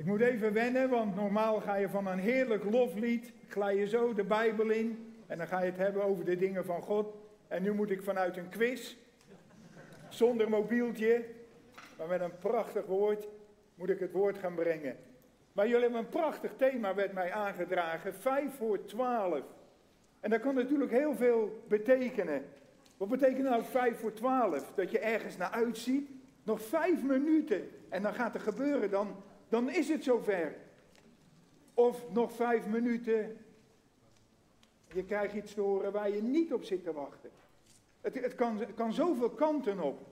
Ik moet even wennen, want normaal ga je van een heerlijk loflied, glij je zo de Bijbel in en dan ga je het hebben over de dingen van God. En nu moet ik vanuit een quiz, zonder mobieltje, maar met een prachtig woord, moet ik het woord gaan brengen. Maar jullie hebben een prachtig thema, werd mij aangedragen, 5 voor 12. En dat kan natuurlijk heel veel betekenen. Wat betekent nou 5 voor 12? Dat je ergens naar uitziet, nog vijf minuten en dan gaat er gebeuren, dan, dan is het zover. Of nog vijf minuten, je krijgt iets te horen waar je niet op zit te wachten. Het, het, kan, kan zoveel kanten op.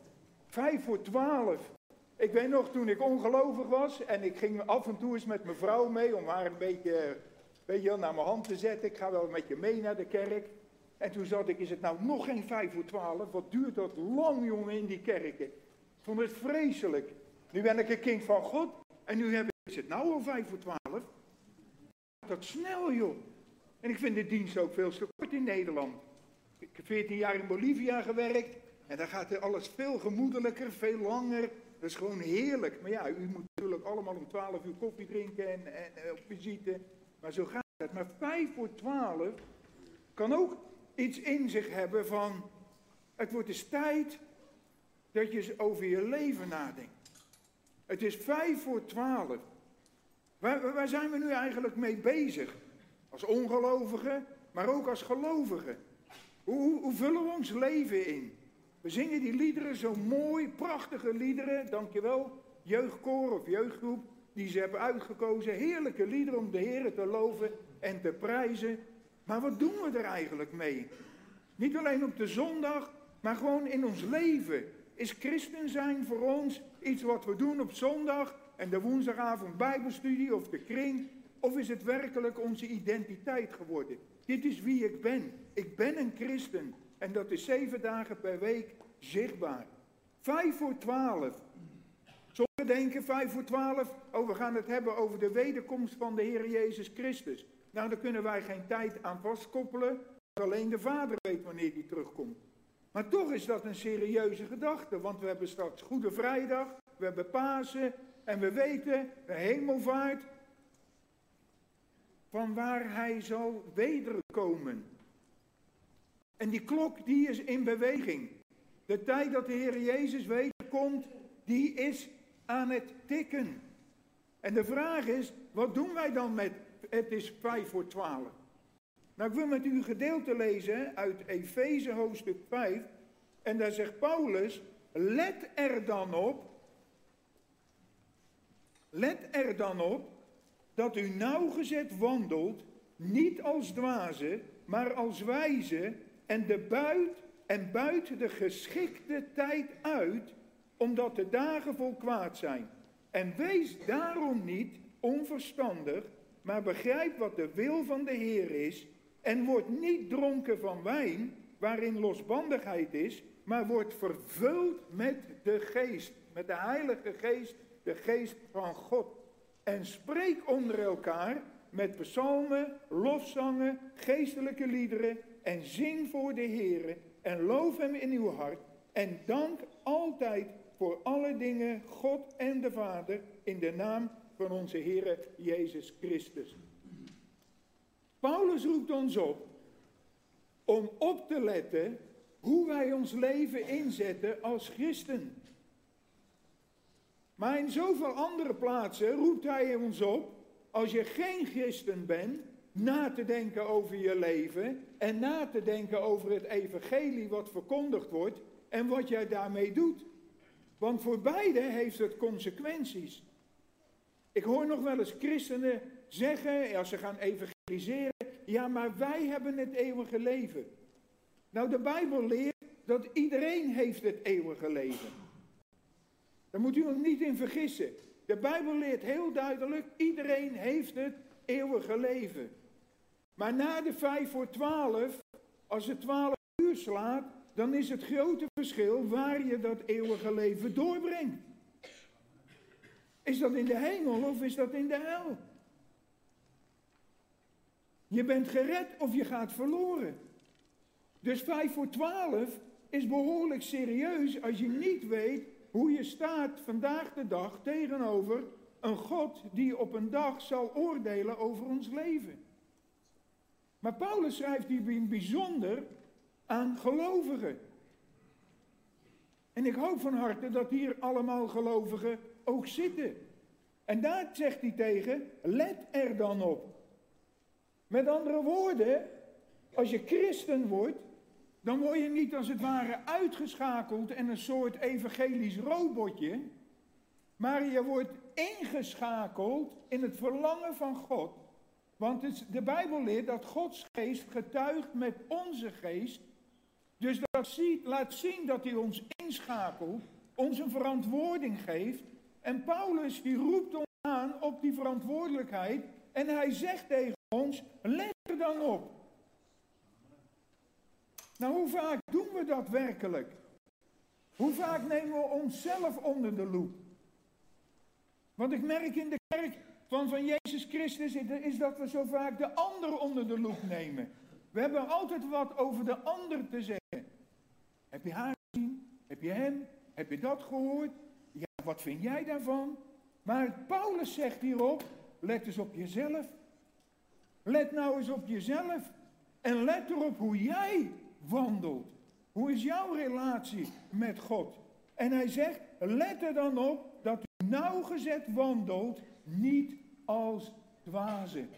Vijf voor twaalf. Ik weet nog, toen ik ongelovig was en ik ging af en toe eens met mijn vrouw mee om haar een beetje, weet je, naar mijn hand te zetten. Ik ga wel met je mee naar de kerk. En toen zat ik, is het nou nog geen vijf voor twaalf? Wat duurt dat lang, jongen, in die kerken? Ik vond het vreselijk. Nu ben ik een kind van God en nu heb ik, is het nou al vijf voor twaalf? Dat snel, joh. En ik vind de dienst ook veel te kort in Nederland. Ik heb 14 jaar in Bolivia gewerkt. En daar gaat alles veel gemoedelijker, veel langer. Dat is gewoon heerlijk. Maar ja, u moet natuurlijk allemaal om 12 uur koffie drinken en, en, op visite. Maar zo gaat het. Maar 5 voor 12 kan ook iets in zich hebben van. Het wordt eens tijd dat je over je leven nadenkt. Het is 5 voor 12. Waar, waar zijn we nu eigenlijk mee bezig? Als ongelovigen, maar ook als gelovigen. Hoe, hoe, vullen we ons leven in? We zingen die liederen zo mooi, prachtige liederen. Dankjewel, jeugdkoor of jeugdgroep, die ze hebben uitgekozen. Heerlijke liederen om de Heer te loven en te prijzen. Maar wat doen we er eigenlijk mee? Niet alleen op de zondag, maar gewoon in ons leven. Is christen zijn voor ons iets wat we doen op zondag en de woensdagavond bijbelstudie of de kring? Of is het werkelijk onze identiteit geworden? Dit is wie ik ben. Ik ben een christen. En dat is zeven dagen per week zichtbaar. Vijf voor twaalf. Sommigen denken vijf voor twaalf, oh we gaan het hebben over de wederkomst van de Heer Jezus Christus. Nou, daar kunnen wij geen tijd aan vastkoppelen. Alleen de Vader weet wanneer die terugkomt. Maar toch is dat een serieuze gedachte, want we hebben straks Goede Vrijdag, we hebben Pasen en we weten, de hemelvaart, van waar hij zal wederkomen. En die klok die is in beweging. De tijd dat de Heer Jezus wederkomt, die is aan het tikken. En de vraag is, wat doen wij dan met, het is vijf voor twaalf. Nou, ik wil met u een gedeelte lezen uit Efeze hoofdstuk 5. En daar zegt Paulus, let er dan op, let er dan op dat u nauwgezet wandelt, niet als dwaze, maar als wijze, en de buit en buiten de geschikte tijd uit, omdat de dagen vol kwaad zijn. En wees daarom niet onverstandig, maar begrijp wat de wil van de Heer is, en word niet dronken van wijn, waarin losbandigheid is, maar word vervuld met de geest, met de Heilige Geest, de geest van God. En spreek onder elkaar met psalmen, lofzangen, geestelijke liederen en zing voor de Heer en loof hem in uw hart en dank altijd voor alle dingen God en de Vader in de naam van onze Heer Jezus Christus. Paulus roept ons op om op te letten hoe wij ons leven inzetten als christen. Maar in zoveel andere plaatsen roept hij ons op, als je geen christen bent, na te denken over je leven en na te denken over het evangelie wat verkondigd wordt en wat jij daarmee doet. Want voor beide heeft het consequenties. Ik hoor nog wel eens christenen zeggen, als ze gaan ja maar wij hebben het eeuwige leven. Nou de Bijbel leert dat iedereen heeft het eeuwige leven. Daar moet u ons niet in vergissen. De Bijbel leert heel duidelijk, iedereen heeft het eeuwige leven. Maar na de vijf voor twaalf, als het twaalf uur slaat, dan is het grote verschil waar je dat eeuwige leven doorbrengt. Is dat in de hemel of is dat in de hel? Je bent gered of je gaat verloren. Dus vijf voor twaalf is behoorlijk serieus als je niet weet hoe je staat vandaag de dag tegenover een God die op een dag zal oordelen over ons leven. Maar Paulus schrijft hier in bijzonder aan gelovigen. En ik hoop van harte dat hier allemaal gelovigen ook zitten. En daar zegt hij tegen, let er dan op. Met andere woorden, als je christen wordt, dan word je niet als het ware uitgeschakeld en een soort evangelisch robotje, maar je wordt ingeschakeld in het verlangen van God. Want de Bijbel leert dat Gods geest getuigt met onze geest. Dus dat ziet, laat zien dat hij ons inschakelt, ons een verantwoording geeft. En Paulus die roept ons aan op die verantwoordelijkheid. En hij zegt tegen ons, let er dan op. Nou, hoe vaak doen we dat werkelijk? Hoe vaak nemen we onszelf onder de loep? Want ik merk in de kerk van, van Jezus Christus is dat we zo vaak de ander onder de loep nemen. We hebben altijd wat over de ander te zeggen. Heb je haar gezien? Heb je hem? Heb je dat gehoord? Ja, wat vind jij daarvan? Maar Paulus zegt hierop, let eens op jezelf. Let nou eens op jezelf. En let erop hoe jij wandelt. Hoe is jouw relatie met God? En hij zegt, let er dan op dat u nauwgezet wandelt, niet als dwazen.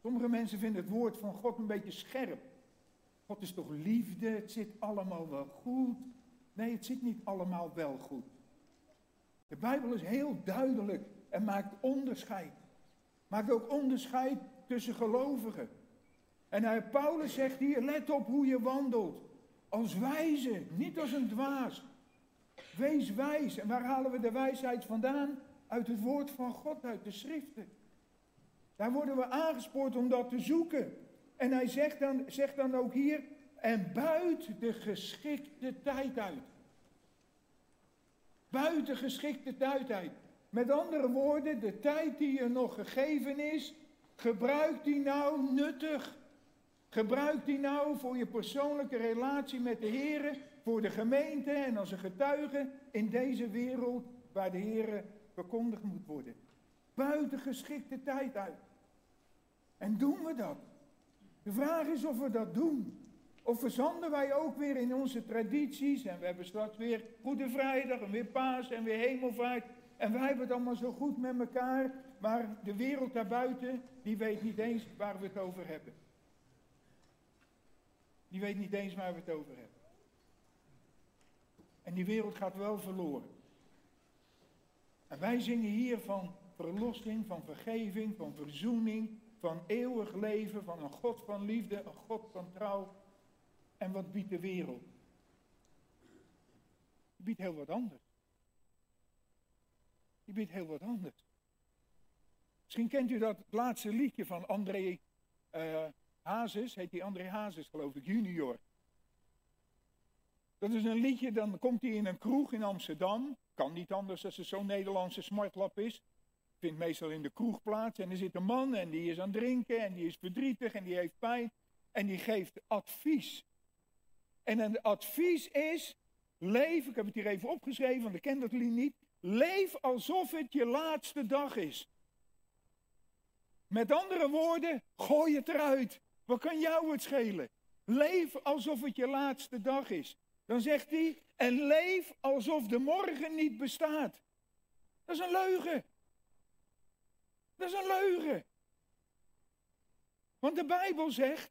Sommige mensen vinden het woord van God een beetje scherp. God is toch liefde, het zit allemaal wel goed. Nee, het zit niet allemaal wel goed. De Bijbel is heel duidelijk en maakt onderscheid. Maakt ook onderscheid tussen gelovigen. En Paulus zegt hier, let op hoe je wandelt. Als wijze, niet als een dwaas. Wees wijs. En waar halen we de wijsheid vandaan? Uit het woord van God, uit de schriften. Daar worden we aangespoord om dat te zoeken. En hij zegt dan, zegt dan ook hier, en buit de geschikte tijd uit. Buiten geschikte tijd uit. Met andere woorden, de tijd die je nog gegeven is, gebruik die nou nuttig. Gebruik die nou voor je persoonlijke relatie met de Heer, voor de gemeente en als een getuige in deze wereld waar de Heer verkondigd moet worden. Buiten geschikte tijd uit. En doen we dat? De vraag is of we dat doen. Of verzanden wij ook weer in onze tradities. En we hebben straks weer Goede Vrijdag en weer Paas en weer Hemelvaart. En wij hebben het allemaal zo goed met elkaar. Maar de wereld daarbuiten, die weet niet eens waar we het over hebben. Die weet niet eens waar we het over hebben. En die wereld gaat wel verloren. En wij zingen hier van verlossing, van vergeving, van verzoening, van eeuwig leven, van een God van liefde, een God van trouw. En wat biedt de wereld? Die biedt heel wat anders. Die biedt heel wat anders. Misschien kent u dat laatste liedje van André uh, Hazes, heet die André Hazes geloof ik, junior. Dat is een liedje, dan komt hij in een kroeg in Amsterdam. Kan niet anders als het zo'n Nederlandse smartlap is. Vindt meestal in de kroeg plaats. En er zit een man en die is aan het drinken en die is verdrietig en die heeft pijn. En die geeft advies. En het advies is, leef, ik heb het hier even opgeschreven, want ik ken dat lied niet. Leef alsof het je laatste dag is. Met andere woorden, gooi het eruit. Wat kan jou het schelen? Leef alsof het je laatste dag is. Dan zegt hij, en leef alsof de morgen niet bestaat. Dat is een leugen. Dat is een leugen. Want de Bijbel zegt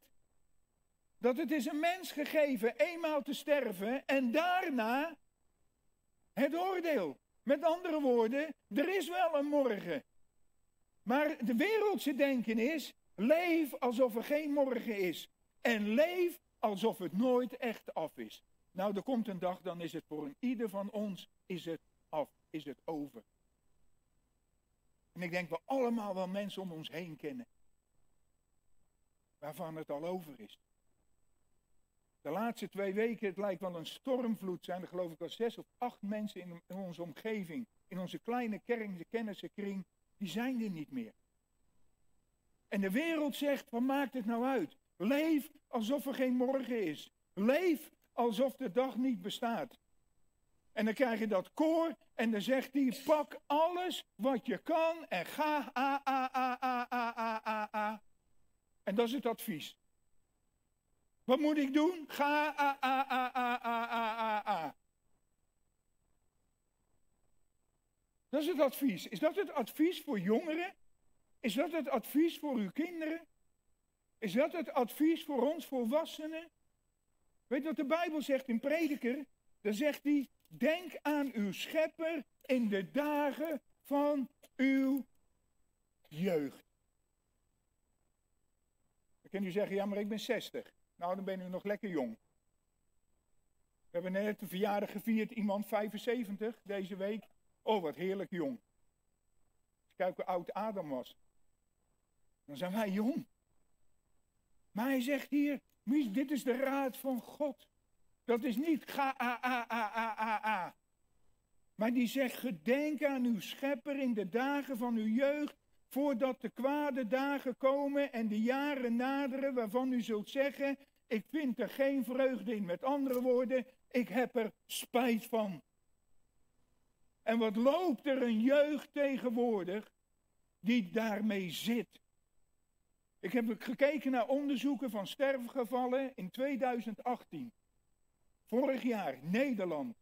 dat het is een mens gegeven eenmaal te sterven en daarna het oordeel. Met andere woorden, er is wel een morgen. Maar de wereldse denken is, leef alsof er geen morgen is. En leef alsof het nooit echt af is. Nou, er komt een dag, dan is het voor een ieder van ons is het af, is het over. En ik denk we allemaal wel mensen om ons heen kennen. Waarvan het al over is. De laatste twee weken, het lijkt wel een stormvloed, zijn er geloof ik al zes of acht mensen in, onze omgeving, in onze kleine kern de kennissenkring, die zijn er niet meer. En de wereld zegt, wat maakt het nou uit? Leef alsof er geen morgen is. Leef alsof de dag niet bestaat. En dan krijg je dat koor en dan zegt hij, pak alles wat je kan en ga a a a a a a a. En dat is het advies. Wat moet ik doen? Ga, a, a, a, a, a, a, a. Dat is het advies. Is dat het advies voor jongeren? Is dat het advies voor uw kinderen? Is dat het advies voor ons volwassenen? Weet wat de Bijbel zegt in Prediker? Dan zegt hij, denk aan uw schepper in de dagen van uw jeugd. Dan kunt u zeggen, ja maar ik ben 60. Nou, dan ben u nog lekker jong. We hebben net een verjaardag gevierd, iemand 75 deze week. Oh, wat heerlijk jong. Kijk hoe oud Adam was. Dan zijn wij jong. Maar hij zegt hier, Mies, dit is de raad van God. Dat is niet ga, a, a, a, a, a, a. Maar die zegt, gedenk aan uw schepper in de dagen van uw jeugd, voordat de kwade dagen komen en de jaren naderen waarvan u zult zeggen, ik vind er geen vreugde in. Met andere woorden, ik heb er spijt van. En wat loopt er een jeugd tegenwoordig die daarmee zit? Ik heb gekeken naar onderzoeken van sterfgevallen in 2018. Vorig jaar, Nederland.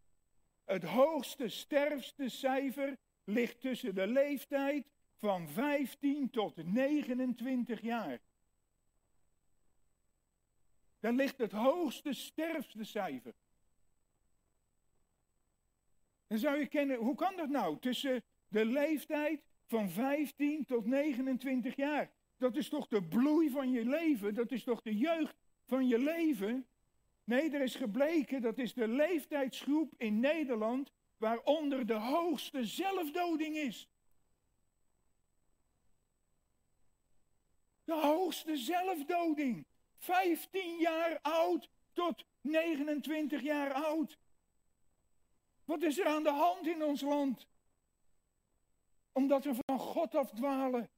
Het hoogste sterfste cijfer ligt tussen de leeftijd van 15 tot 29 jaar. Daar ligt het hoogste sterfste cijfer. Dan zou je kennen, hoe kan dat nou? Tussen de leeftijd van 15 tot 29 jaar. Dat is toch de bloei van je leven? Dat is toch de jeugd van je leven? Nee, er is gebleken, dat is de leeftijdsgroep in Nederland waaronder de hoogste zelfdoding is. De hoogste zelfdoding. 15 jaar oud tot 29 jaar oud. Wat is er aan de hand in ons land? Omdat we van God afdwalen.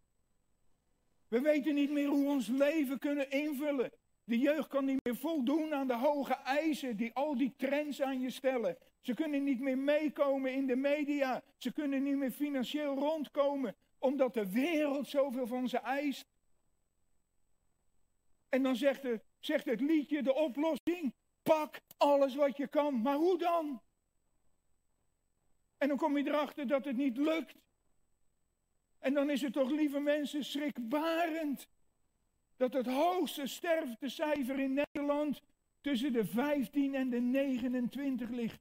We weten niet meer hoe we ons leven kunnen invullen. De jeugd kan niet meer voldoen aan de hoge eisen die al die trends aan je stellen. Ze kunnen niet meer meekomen in de media. Ze kunnen niet meer financieel rondkomen, omdat de wereld zoveel van ze eist. En dan zegt het, zegt het liedje de oplossing: pak alles wat je kan. Maar hoe dan? En dan kom je erachter dat het niet lukt. En dan is het toch, lieve mensen, schrikbarend dat het hoogste sterftecijfer in Nederland tussen de 15 en de 29 ligt.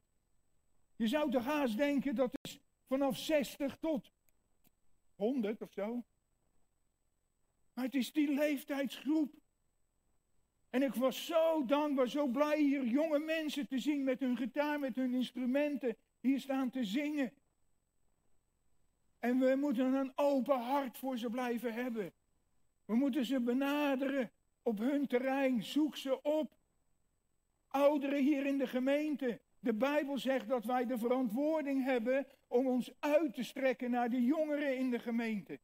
Je zou toch haast denken dat is vanaf 60 tot 100 of zo. Maar het is die leeftijdsgroep. En ik was zo dankbaar, zo blij hier jonge mensen te zien met hun gitaar, met hun instrumenten, hier staan te zingen. En we moeten een open hart voor ze blijven hebben. We moeten ze benaderen op hun terrein. Zoek ze op. Ouderen hier in de gemeente. De Bijbel zegt dat wij de verantwoording hebben om ons uit te strekken naar de jongeren in de gemeente.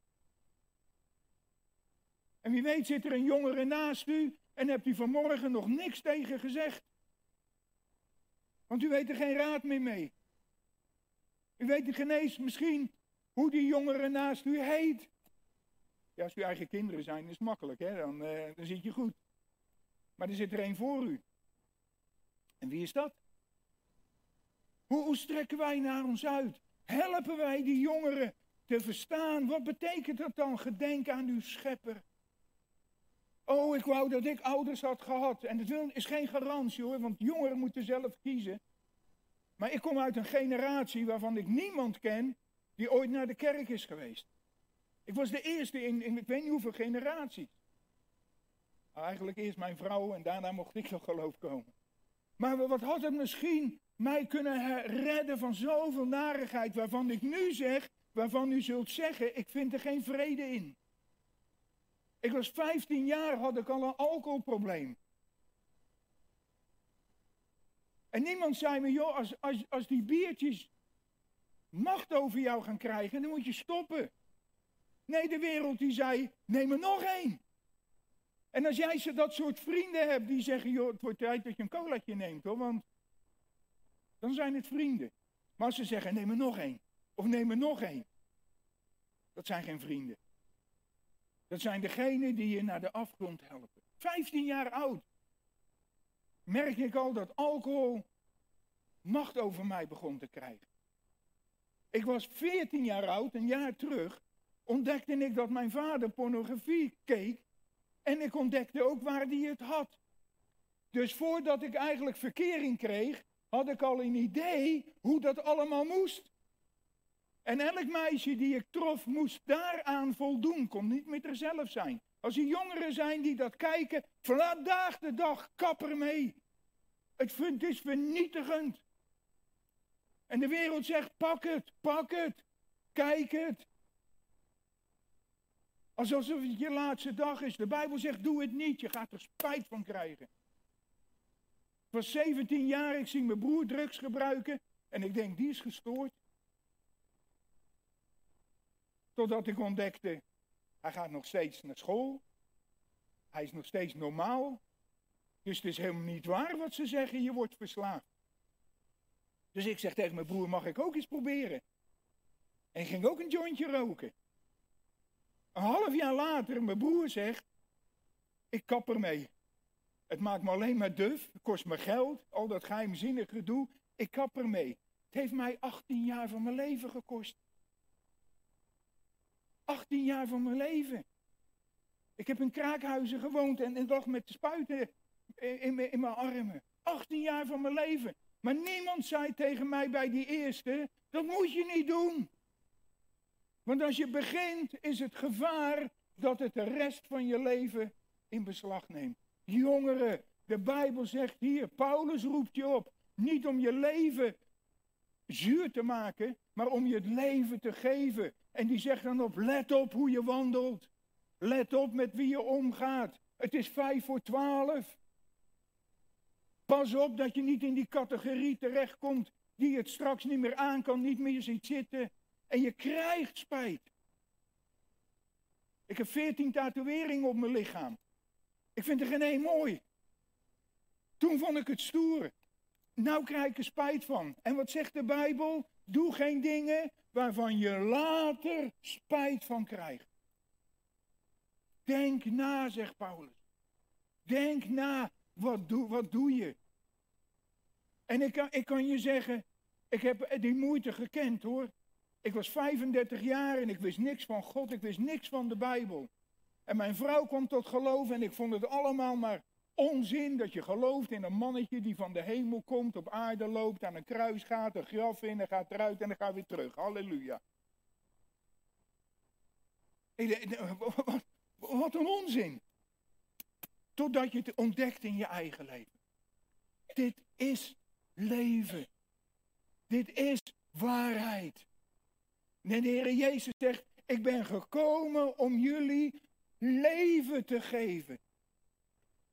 En wie weet zit er een jongere naast u en hebt u vanmorgen nog niks tegen gezegd. Want u weet er geen raad meer mee. U weet niet genees misschien hoe die jongere naast u heet. Ja, als uw eigen kinderen zijn, is makkelijk, hè? Dan, uh, dan zit je goed. Maar er zit er één voor u. En wie is dat? Hoe, hoe strekken wij naar ons uit? Helpen wij die jongeren te verstaan? Wat betekent dat dan? Gedenk aan uw schepper. Oh, ik wou dat ik ouders had gehad. En dat is geen garantie hoor, want jongeren moeten zelf kiezen. Maar ik kom uit een generatie waarvan ik niemand ken die ooit naar de kerk is geweest. Ik was de eerste in, in ik weet niet hoeveel generaties. Eigenlijk eerst mijn vrouw en daarna mocht ik nog geloof komen. Maar wat had het misschien mij kunnen redden van zoveel narigheid waarvan ik nu zeg, waarvan u zult zeggen, ik vind er geen vrede in. Ik was 15 jaar, had ik al een alcoholprobleem. En niemand zei me, joh, als, als, als die biertjes macht over jou gaan krijgen, dan moet je stoppen. Nee, de wereld die zei, neem er nog één. En als jij ze dat soort vrienden hebt die zeggen, joh, het wordt tijd dat je een colaatje neemt hoor, want dan zijn het vrienden. Maar als ze zeggen, neem er nog één. Of neem er nog één. Dat zijn geen vrienden. Dat zijn degenen die je naar de afgrond helpen. 15 jaar oud. Merk ik al dat alcohol macht over mij begon te krijgen. Ik was 14 jaar oud, een jaar terug, ontdekte ik dat mijn vader pornografie keek. En ik ontdekte ook waar hij het had. Dus voordat ik eigenlijk verkering kreeg, had ik al een idee hoe dat allemaal moest. En elk meisje die ik trof, moest daaraan voldoen, kon niet met zelf zijn. Als er jongeren zijn die dat kijken, vandaag de dag, kapper mee. Het, het is vernietigend. En de wereld zegt, pak het, pak het, kijk het. Alsof het je laatste dag is. De Bijbel zegt, doe het niet, je gaat er spijt van krijgen. Ik was 17 jaar, ik zie mijn broer drugs gebruiken. En ik denk, die is gestoord. Totdat ik ontdekte, hij gaat nog steeds naar school. Hij is nog steeds normaal. Dus het is helemaal niet waar wat ze zeggen, je wordt verslaafd. Dus ik zeg tegen mijn broer, mag ik ook eens proberen? En ging ook een jointje roken. Een half jaar later, mijn broer zegt, ik kap ermee. Het maakt me alleen maar duf, het kost me geld, al dat geheimzinnige gedoe. Ik kap ermee. Het heeft mij 18 jaar van mijn leven gekost. 18 jaar van mijn leven. Ik heb in kraakhuizen gewoond en ik lag met spuiten in, in, in mijn armen. 18 jaar van mijn leven. Maar niemand zei tegen mij bij die eerste, dat moet je niet doen. Want als je begint, is het gevaar dat het de rest van je leven in beslag neemt. Jongeren, de Bijbel zegt hier, Paulus roept je op, niet om je leven zuur te maken, maar om je het leven te geven. En die zegt dan op, let op hoe je wandelt. Let op met wie je omgaat. Het is vijf voor twaalf. Pas op dat je niet in die categorie terechtkomt die het straks niet meer aan kan, niet meer ziet zitten. En je krijgt spijt. Ik heb veertien tatoeëringen op mijn lichaam. Ik vind er geen één mooi. Toen vond ik het stoer. Nou krijg ik er spijt van. En wat zegt de Bijbel? Doe geen dingen waarvan je later spijt van krijgt. Denk na, zegt Paulus. Denk na, wat doe, wat doe je? En ik kan, ik kan je zeggen, ik heb die moeite gekend hoor. Ik was 35 jaar en ik wist niks van God, ik wist niks van de Bijbel. En mijn vrouw kwam tot geloof en ik vond het allemaal maar onzin dat je gelooft in een mannetje die van de hemel komt, op aarde loopt, aan een kruis gaat, een graf in en gaat eruit en dan gaat weer terug. Halleluja. Wat een onzin. Totdat je het ontdekt in je eigen leven. Dit is leven. Dit is waarheid. En de Heer Jezus zegt, ik ben gekomen om jullie leven te geven.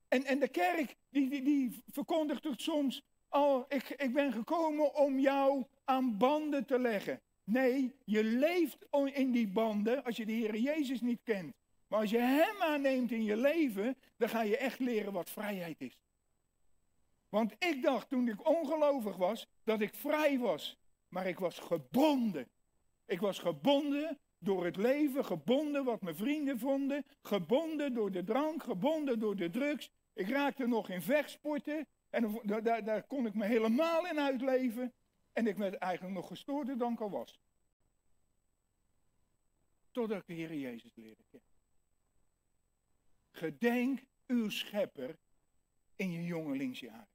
En, en de kerk, die, die, die verkondigt het soms al, ik, ik ben gekomen om jou aan banden te leggen. Nee, je leeft in die banden als je de Heer Jezus niet kent. Maar als je Hem aanneemt in je leven, dan ga je echt leren wat vrijheid is. Want ik dacht toen ik ongelovig was, dat ik vrij was. Maar ik was gebonden. Ik was gebonden door het leven, gebonden wat mijn vrienden vonden, gebonden door de drank, gebonden door de drugs. Ik raakte nog in vechtsporten en daar, daar, kon ik me helemaal in uitleven. En ik werd eigenlijk nog gestoorder dan ik al was. Totdat ik de Heer Jezus leerde kennen. Gedenk uw schepper in je jongelingsjaren.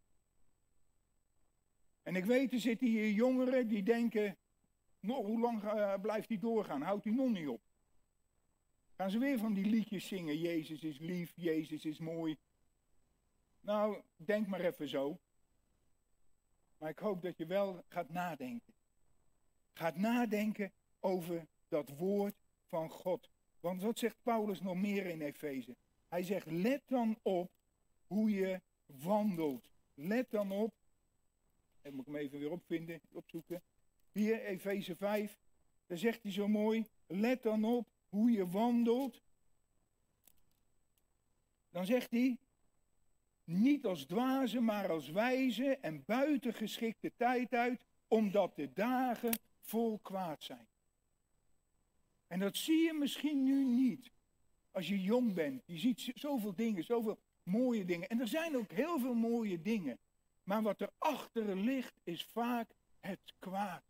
En ik weet, er zitten hier jongeren die denken, nou, hoe lang uh, blijft hij doorgaan? Houdt hij nog niet op? Gaan ze weer van die liedjes zingen, Jezus is lief, Jezus is mooi. Nou, denk maar even zo. Maar ik hoop dat je wel gaat nadenken. Gaat nadenken over dat woord van God. Want wat zegt Paulus nog meer in Efeze? Hij zegt, let dan op hoe je wandelt. Let dan op. En moet ik hem even weer opvinden, opzoeken. Hier, Efeze 5. Daar zegt hij zo mooi. Let dan op hoe je wandelt. Dan zegt hij. Niet als dwaze, maar als wijze en buitengeschikte tijd uit omdat de dagen vol kwaad zijn. En dat zie je misschien nu niet. Als je jong bent, je ziet zoveel dingen, zoveel mooie dingen. En er zijn ook heel veel mooie dingen. Maar wat erachter ligt, is vaak het kwaad.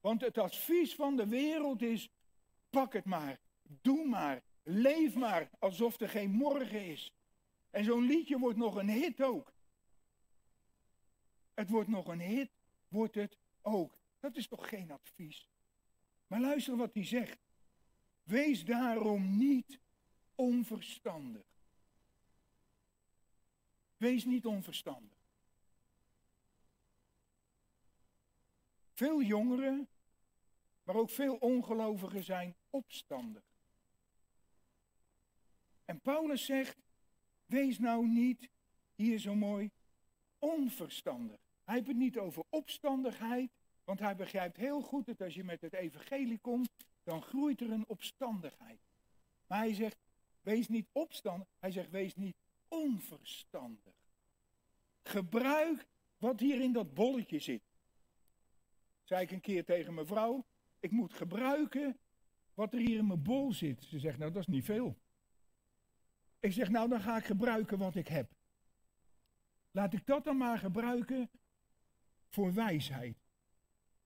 Want het advies van de wereld is: pak het maar, doe maar, leef maar alsof er geen morgen is. En zo'n liedje wordt nog een hit ook. Het wordt nog een hit, wordt het ook. Dat is toch geen advies? Maar luister wat hij zegt. Wees daarom niet onverstandig. Wees niet onverstandig. Veel jongeren, maar ook veel ongelovigen zijn opstandig. En Paulus zegt, wees nou niet, hier zo mooi, onverstandig. Hij heeft het niet over opstandigheid, want hij begrijpt heel goed dat als je met het evangelie komt, dan groeit er een opstandigheid. Maar hij zegt, wees niet opstandig, hij zegt, wees niet onverstandig. Gebruik wat hier in dat bolletje zit. Zei ik een keer tegen mijn vrouw, ik moet gebruiken wat er hier in mijn bol zit. Ze zegt, nou dat is niet veel. Ik zeg, nou dan ga ik gebruiken wat ik heb. Laat ik dat dan maar gebruiken voor wijsheid.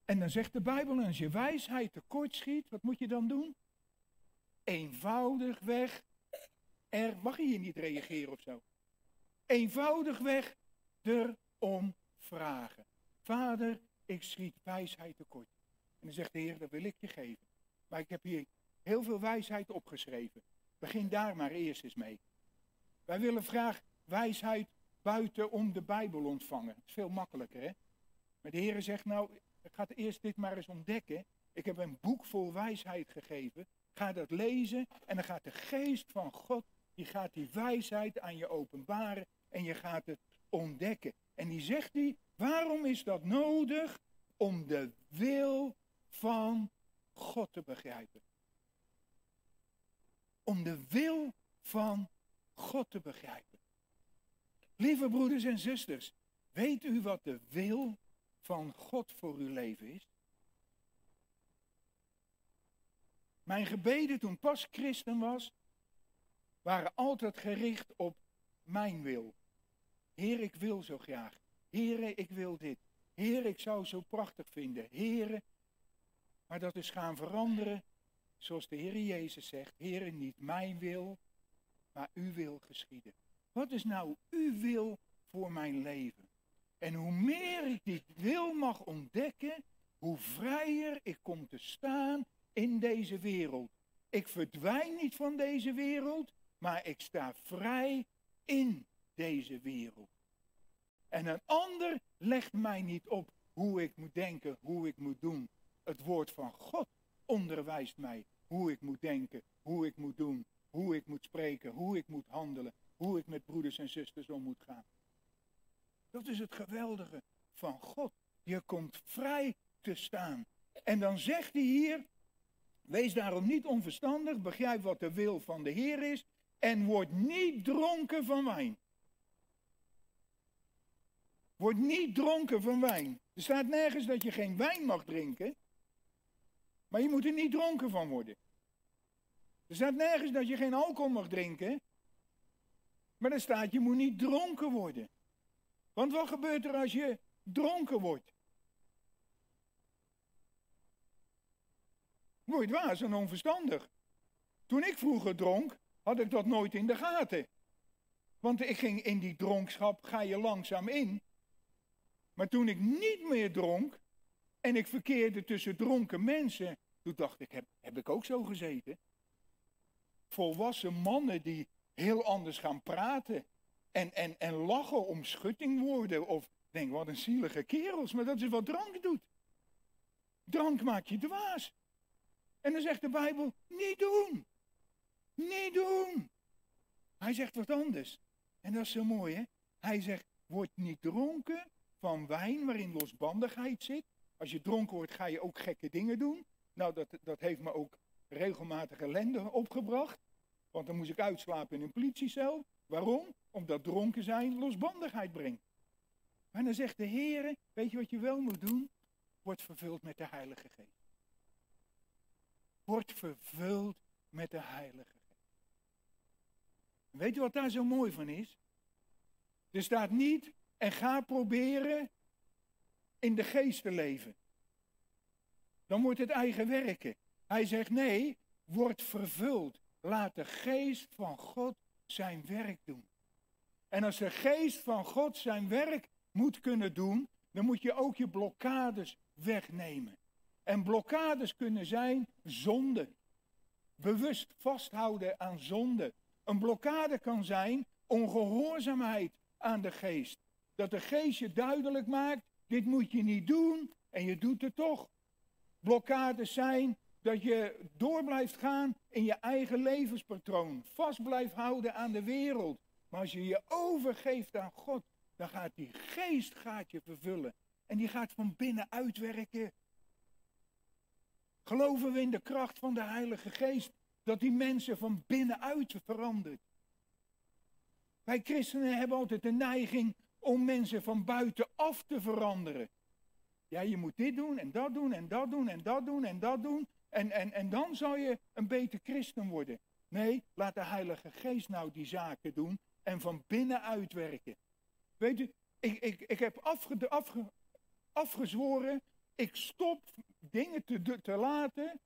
En dan zegt de Bijbel, als je wijsheid tekort schiet, wat moet je dan doen? Eenvoudigweg er, mag je hier niet reageren of zo? Eenvoudigweg erom vragen. Vader, ik schiet wijsheid tekort. En dan zegt de Heer, dat wil ik je geven. Maar ik heb hier heel veel wijsheid opgeschreven. Begin daar maar eerst eens mee. Wij willen graag wijsheid buiten om de Bijbel ontvangen. Dat is veel makkelijker, hè? Maar de Heer zegt, nou, ik ga eerst dit maar eens ontdekken. Ik heb een boek vol wijsheid gegeven. Ga dat lezen en dan gaat de geest van God, die gaat die wijsheid aan je openbaren en je gaat het ontdekken. En die zegt hij, waarom is dat nodig? Om de wil van God te begrijpen. Om de wil van God te begrijpen. Lieve broeders en zusters, weet u wat de wil van God voor uw leven is? Mijn gebeden toen pas christen was, waren altijd gericht op mijn wil. Heer, ik wil zo graag. Heer, ik wil dit. Heer, ik zou zo prachtig vinden. Heer, maar dat is gaan veranderen, zoals de Heer Jezus zegt. Heer, niet mijn wil, maar uw wil geschieden. Wat is nou uw wil voor mijn leven? En hoe meer ik dit wil mag ontdekken, hoe vrijer ik kom te staan in deze wereld. Ik verdwijn niet van deze wereld, maar ik sta vrij in deze wereld. En een ander legt mij niet op hoe ik moet denken, hoe ik moet doen. Het woord van God onderwijst mij hoe ik moet denken, hoe ik moet doen, hoe ik moet spreken, hoe ik moet handelen, hoe ik met broeders en zusters om moet gaan. Dat is het geweldige van God. Je komt vrij te staan. En dan zegt hij hier, wees daarom niet onverstandig, begrijp wat de wil van de Heer is en word niet dronken van wijn. Word niet dronken van wijn. Er staat nergens dat je geen wijn mag drinken, maar je moet er niet dronken van worden. Er staat nergens dat je geen alcohol mag drinken, maar er staat je moet niet dronken worden. Want wat gebeurt er als je dronken wordt? Word je dwaas en onverstandig. Toen ik vroeger dronk, had ik dat nooit in de gaten. Want ik ging in die dronkschap, ga je langzaam in. Maar toen ik niet meer dronk en ik verkeerde tussen dronken mensen, toen dacht ik, heb, heb ik ook zo gezeten? Volwassen mannen die heel anders gaan praten en, en, en lachen om schuttingwoorden of denk wat een zielige kerels, maar dat is wat drank doet. Drank maakt je dwaas. En dan zegt de Bijbel, niet doen. Niet doen. Hij zegt wat anders. En dat is zo mooi, hè? Hij zegt, word niet dronken van wijn waarin losbandigheid zit. Als je dronken wordt, ga je ook gekke dingen doen. Nou, dat, dat heeft me ook regelmatig ellende opgebracht. Want dan moest ik uitslapen in een politiecel. Waarom? Omdat dronken zijn losbandigheid brengt. Maar dan zegt de Heer, weet je wat je wel moet doen? wordt vervuld met de Heilige Geest. Wordt vervuld met de Heilige Geest. Weet je wat daar zo mooi van is? Er staat niet en ga proberen in de geest te leven. Dan wordt het eigen werken. Hij zegt nee, word vervuld. Laat de geest van God zijn werk doen. En als de geest van God zijn werk moet kunnen doen, dan moet je ook je blokkades wegnemen. En blokkades kunnen zijn zonde. Bewust vasthouden aan zonde. Een blokkade kan zijn ongehoorzaamheid aan de geest. Dat de geest je duidelijk maakt, dit moet je niet doen en je doet het toch. Blokkades zijn dat je door blijft gaan in je eigen levenspatroon. Vast blijft houden aan de wereld. Maar als je je overgeeft aan God, dan gaat die geest gaat je vervullen. En die gaat van binnen uitwerken. Geloven we in de kracht van de Heilige Geest, dat die mensen van binnenuit verandert. Wij christenen hebben altijd de neiging om mensen van buitenaf te veranderen. Ja, je moet dit doen en dat doen en dat doen en dat doen en dat doen. En, en, en dan zal je een beter christen worden. Nee, laat de Heilige Geest nou die zaken doen en van binnen uitwerken. Weet u, ik, ik, ik heb afge, afge, afgezworen, ik stop dingen te, te laten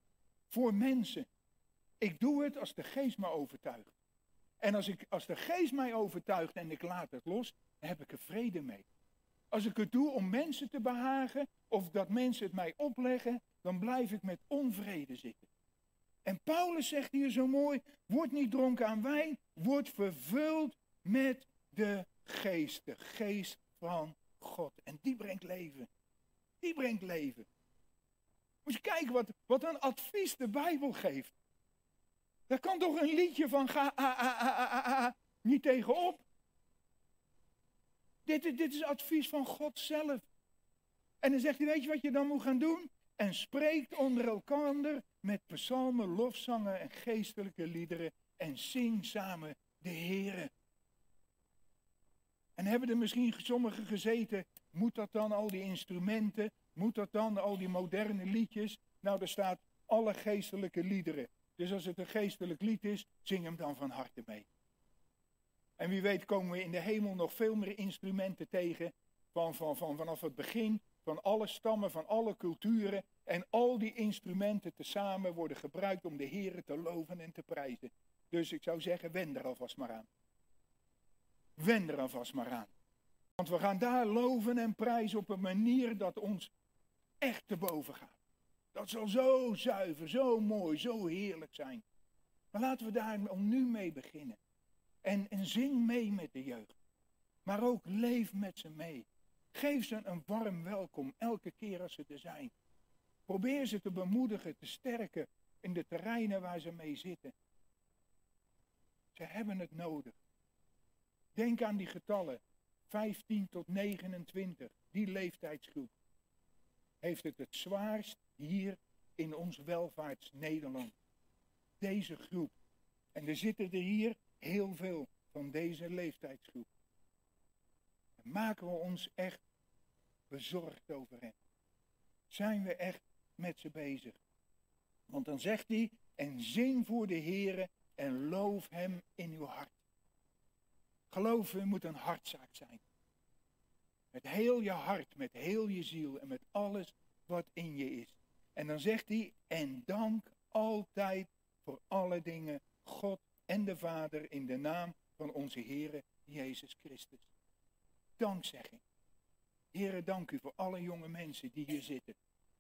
voor mensen. Ik doe het als de geest me overtuigt. En als, ik, als de geest mij overtuigt en ik laat het los, dan heb ik er vrede mee. Als ik het doe om mensen te behagen, of dat mensen het mij opleggen, dan blijf ik met onvrede zitten. En Paulus zegt hier zo mooi, word niet dronken aan wijn, word vervuld met de geest, de geest van God. En die brengt leven. Die brengt leven. Moet je kijken wat, wat een advies de Bijbel geeft. Daar kan toch een liedje van ga niet tegenop. Dit, dit is advies van God zelf. En dan zegt hij, weet je wat je dan moet gaan doen? En spreekt onder elkaar met psalmen, lofzangen en geestelijke liederen. En zing samen de Heere. En hebben er misschien sommigen gezeten, moet dat dan al die instrumenten, moet dat dan al die moderne liedjes? Nou, er staat alle geestelijke liederen. Dus als het een geestelijk lied is, zing hem dan van harte mee. En wie weet komen we in de hemel nog veel meer instrumenten tegen van, van, van, vanaf het begin, van alle stammen, van alle culturen. En al die instrumenten tezamen worden gebruikt om de Heer te loven en te prijzen. Dus ik zou zeggen, wend er alvast maar aan. Wend er alvast maar aan. Want we gaan daar loven en prijzen op een manier dat ons echt te boven gaat. Dat zal zo zuiver, zo mooi, zo heerlijk zijn. Maar laten we daar nu mee beginnen. En, en zing mee met de jeugd. Maar ook leef met ze mee. Geef ze een warm welkom elke keer als ze er zijn. Probeer ze te bemoedigen, te sterken in de terreinen waar ze mee zitten. Ze hebben het nodig. Denk aan die getallen. 15 tot 29, die leeftijdsgroep. Heeft het het zwaarst hier in ons welvaarts Nederland. Deze groep. En er zitten er hier heel veel van deze leeftijdsgroep. En maken we ons echt bezorgd over hen. Zijn we echt met ze bezig. Want dan zegt hij, en zing voor de Heere en loof hem in uw hart. Geloven moet een hartzaak zijn. Met heel je hart, met heel je ziel en met alles wat in je is. En dan zegt hij, en dank altijd voor alle dingen God en de Vader in de naam van onze Heere Jezus Christus. Dankzegging. Heere, dank u voor alle jonge mensen die hier zitten.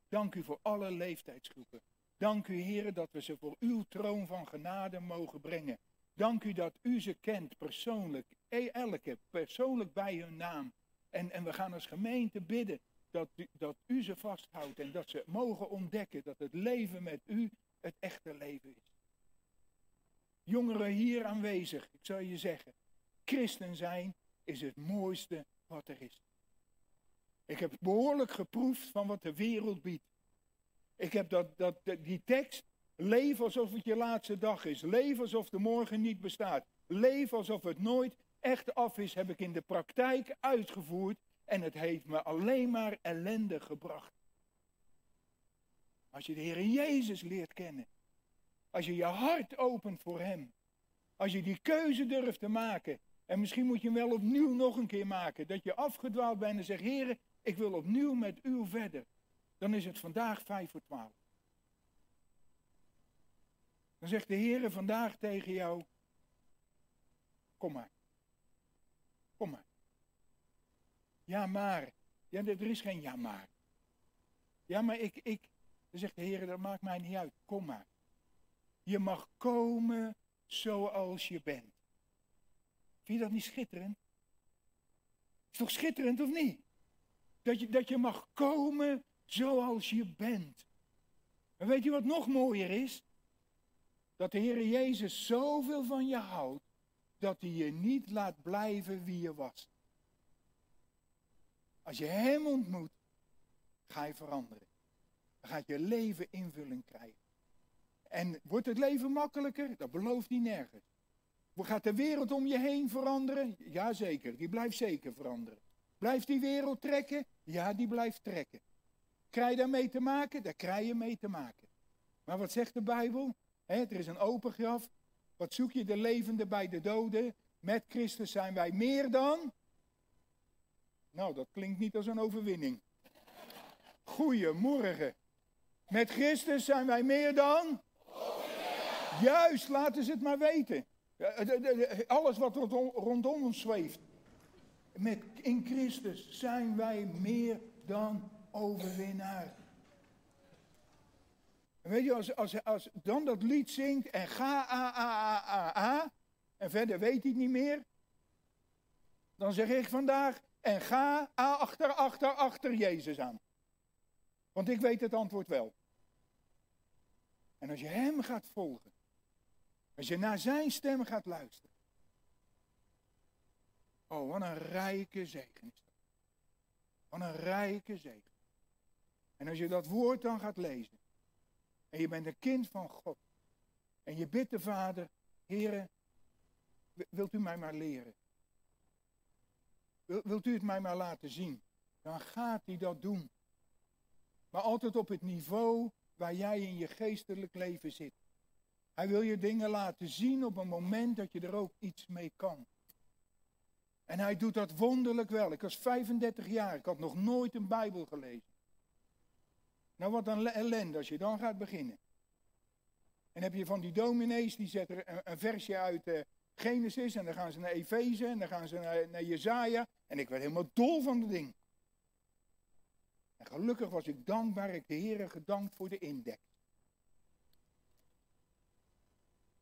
Dank u voor alle leeftijdsgroepen. Dank u, Heere, dat we ze voor uw troon van genade mogen brengen. Dank u dat u ze kent persoonlijk, e, elke persoonlijk bij hun naam. En, en we gaan als gemeente bidden dat u, dat u ze vasthoudt en dat ze mogen ontdekken dat het leven met u het echte leven is. Jongeren hier aanwezig, ik zou je zeggen, christen zijn is het mooiste wat er is. Ik heb behoorlijk geproefd van wat de wereld biedt. Ik heb dat, dat, die tekst, leef alsof het je laatste dag is. Leef alsof de morgen niet bestaat. Leef alsof het nooit echt af is, heb ik in de praktijk uitgevoerd. En het heeft me alleen maar ellende gebracht. Als je de Heer Jezus leert kennen. Als je je hart opent voor Hem. Als je die keuze durft te maken. En misschien moet je hem wel opnieuw nog een keer maken. Dat je afgedwaald bent en zegt, Heer, ik wil opnieuw met u verder. Dan is het vandaag vijf voor twaalf. Dan zegt de Heer vandaag tegen jou, kom maar. Kom maar. Ja, maar. Ja, er is geen ja, maar. Ja, maar ik, ik. Dan zegt de Heer, dat maakt mij niet uit. Kom maar. Je mag komen zoals je bent. Vind je dat niet schitterend? Is toch schitterend of niet? Dat je, dat je mag komen zoals je bent. En weet je wat nog mooier is? Dat de Heer Jezus zoveel van je houdt, dat hij je niet laat blijven wie je was. Als je Hem ontmoet, ga je veranderen. Dan gaat je leven invulling krijgen. En wordt het leven makkelijker? Dat belooft hij nergens. Gaat de wereld om je heen veranderen? Jazeker, die blijft zeker veranderen. Blijft die wereld trekken? Ja, die blijft trekken. Krijg je daarmee te maken? Daar krijg je mee te maken. Maar wat zegt de Bijbel? er is een open graf. Wat zoek je de levende bij de doden? Met Christus zijn wij meer dan. Nou, dat klinkt niet als een overwinning. Goedemorgen. Met Christus zijn wij meer dan. Juist, laten ze het maar weten. Alles wat rondom ons zweeft. Met, in Christus zijn wij meer dan overwinnaar. Weet je, als, als, als dan dat lied zingt en ga, a, a, a, a, a, en verder weet hij niet meer, dan zeg ik vandaag, en ga a, achter, achter, achter Jezus aan. Want ik weet het antwoord wel. En als je hem gaat volgen, als je naar zijn stem gaat luisteren. Oh, wat een rijke zegen is dat. Wat een rijke zegen. En als je dat woord dan gaat lezen. En je bent een kind van God. En je bidt de Vader, Heere, wilt u mij maar leren? Wilt u het mij maar laten zien? Dan gaat hij dat doen. Maar altijd op het niveau waar jij in je geestelijk leven zit. Hij wil je dingen laten zien op een moment dat je er ook iets mee kan. En hij doet dat wonderlijk wel. Ik was 35 jaar, ik had nog nooit een Bijbel gelezen. Nou, wat een ellende als je dan gaat beginnen. En heb je van die dominees, die zetten een, versje uit uh, Genesis en dan gaan ze naar Efeze en dan gaan ze naar, naar Jezaja. En ik werd helemaal dol van het ding. En gelukkig was ik dankbaar, ik de Heer gedankt voor de index.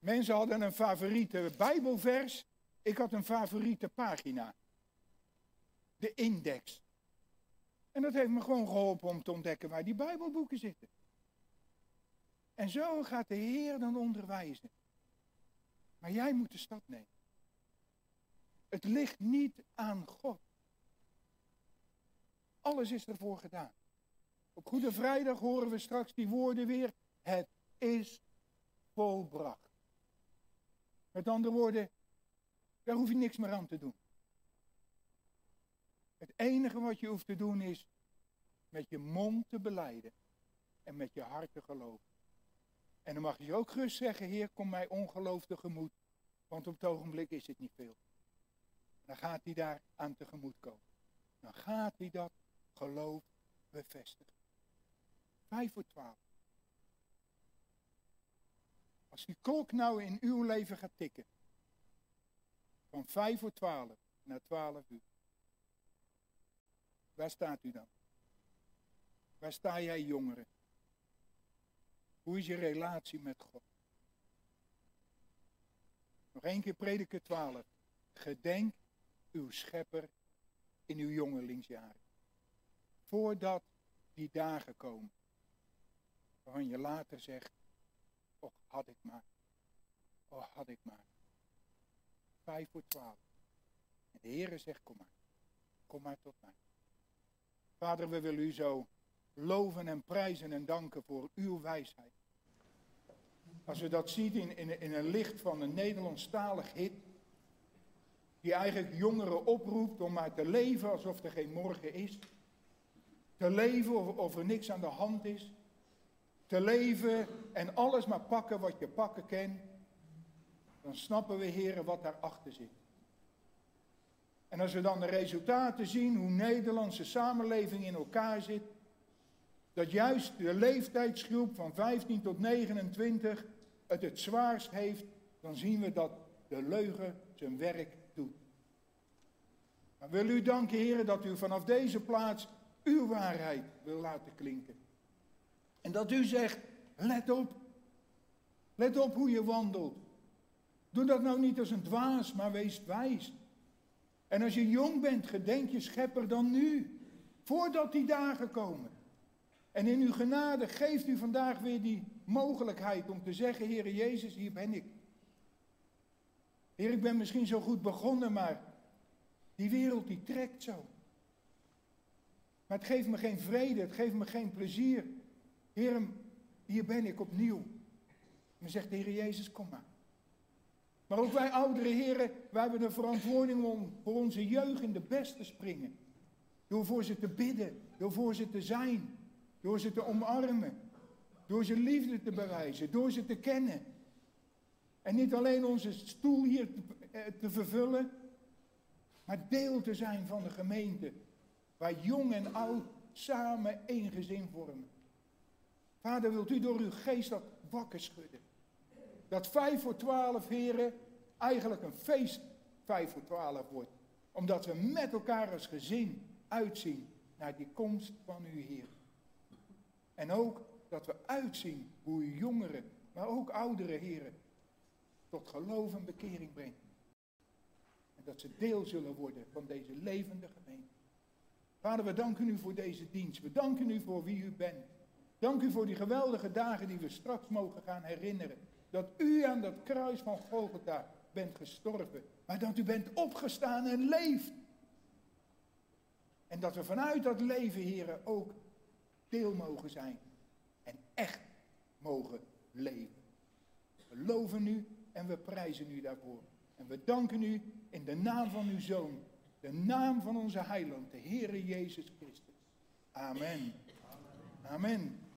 Mensen hadden een favoriete Bijbelvers. Ik had een favoriete pagina. De index. En dat heeft me gewoon geholpen om te ontdekken waar die Bijbelboeken zitten. En zo gaat de Heer dan onderwijzen. Maar jij moet de stap nemen. Het ligt niet aan God. Alles is ervoor gedaan. Op Goede Vrijdag horen we straks die woorden weer. Het is volbracht. Met andere woorden, daar hoef je niks meer aan te doen. Het enige wat je hoeft te doen is met je mond te beleiden en met je hart te geloven. En dan mag je ook gerust zeggen, Heer, kom mij ongeloof tegemoet, want op het ogenblik is het niet veel. Dan gaat hij daar aan tegemoet komen. Dan gaat hij dat geloof bevestigen. Vijf voor twaalf. Als die klok nou in uw leven gaat tikken. Van vijf voor twaalf naar twaalf uur. Waar staat u dan? Waar sta jij jongeren? Hoe is je relatie met God? Nog één keer prediker 12. Gedenk uw schepper in uw jongelingsjaren. Voordat die dagen komen. Waarvan je later zegt, Och, had ik maar. Oh, had ik maar. Vijf voor twaalf. En de Heere zegt, kom maar. Kom maar tot mij. Vader, we willen u zo loven en prijzen en danken voor uw wijsheid. Als we dat zien in, in, in een licht van een Nederlandstalig hit, die eigenlijk jongeren oproept om maar te leven alsof er geen morgen is. Te leven of, of er niks aan de hand is te leven en alles maar pakken wat je pakken kan, dan snappen we, heren, wat daarachter zit. En als we dan de resultaten zien, hoe Nederlandse samenleving in elkaar zit, dat juist de leeftijdsgroep van 15 tot 29 het het zwaarst heeft, dan zien we dat de leugen zijn werk doet. Maar wil u danken, heren, dat u vanaf deze plaats uw waarheid wil laten klinken. En dat u zegt, let op. Let op hoe je wandelt. Doe dat nou niet als een dwaas, maar wees wijs. En als je jong bent, gedenk je schepper dan nu. Voordat die dagen komen. En in uw genade geeft u vandaag weer die mogelijkheid om te zeggen, Heere Jezus, hier ben ik. Heer, ik ben misschien zo goed begonnen, maar die wereld die trekt zo. Maar het geeft me geen vrede, het geeft me geen plezier. Heer, hier ben ik opnieuw. En dan zegt de Heer Jezus, kom maar. Maar ook wij oudere heren, wij hebben de verantwoording om voor onze jeugd in de best te springen. Door voor ze te bidden, door voor ze te zijn, door ze te omarmen, door ze liefde te bewijzen, door ze te kennen. En niet alleen onze stoel hier te, eh, te vervullen, maar deel te zijn van de gemeente, waar jong en oud samen één gezin vormen. Vader, wilt u door uw geest dat wakker schudden? Dat vijf voor twaalf heren eigenlijk een feest vijf voor twaalf wordt. Omdat we met elkaar als gezin uitzien naar die komst van uw Heer. En ook dat we uitzien hoe uw jongeren, maar ook oudere heren, tot geloof en bekering brengt. En dat ze deel zullen worden van deze levende gemeente. Vader, we danken u voor deze dienst. We danken u voor wie u bent. Dank u voor die geweldige dagen die we straks mogen gaan herinneren. Dat u aan dat kruis van Golgotha bent gestorven. Maar dat u bent opgestaan en leeft. En dat we vanuit dat leven, heren, ook deel mogen zijn. En echt mogen leven. We loven u en we prijzen u daarvoor. En we danken u in de naam van uw Zoon. De naam van onze heiland, de Heere Jezus Christus. Amen. Amen.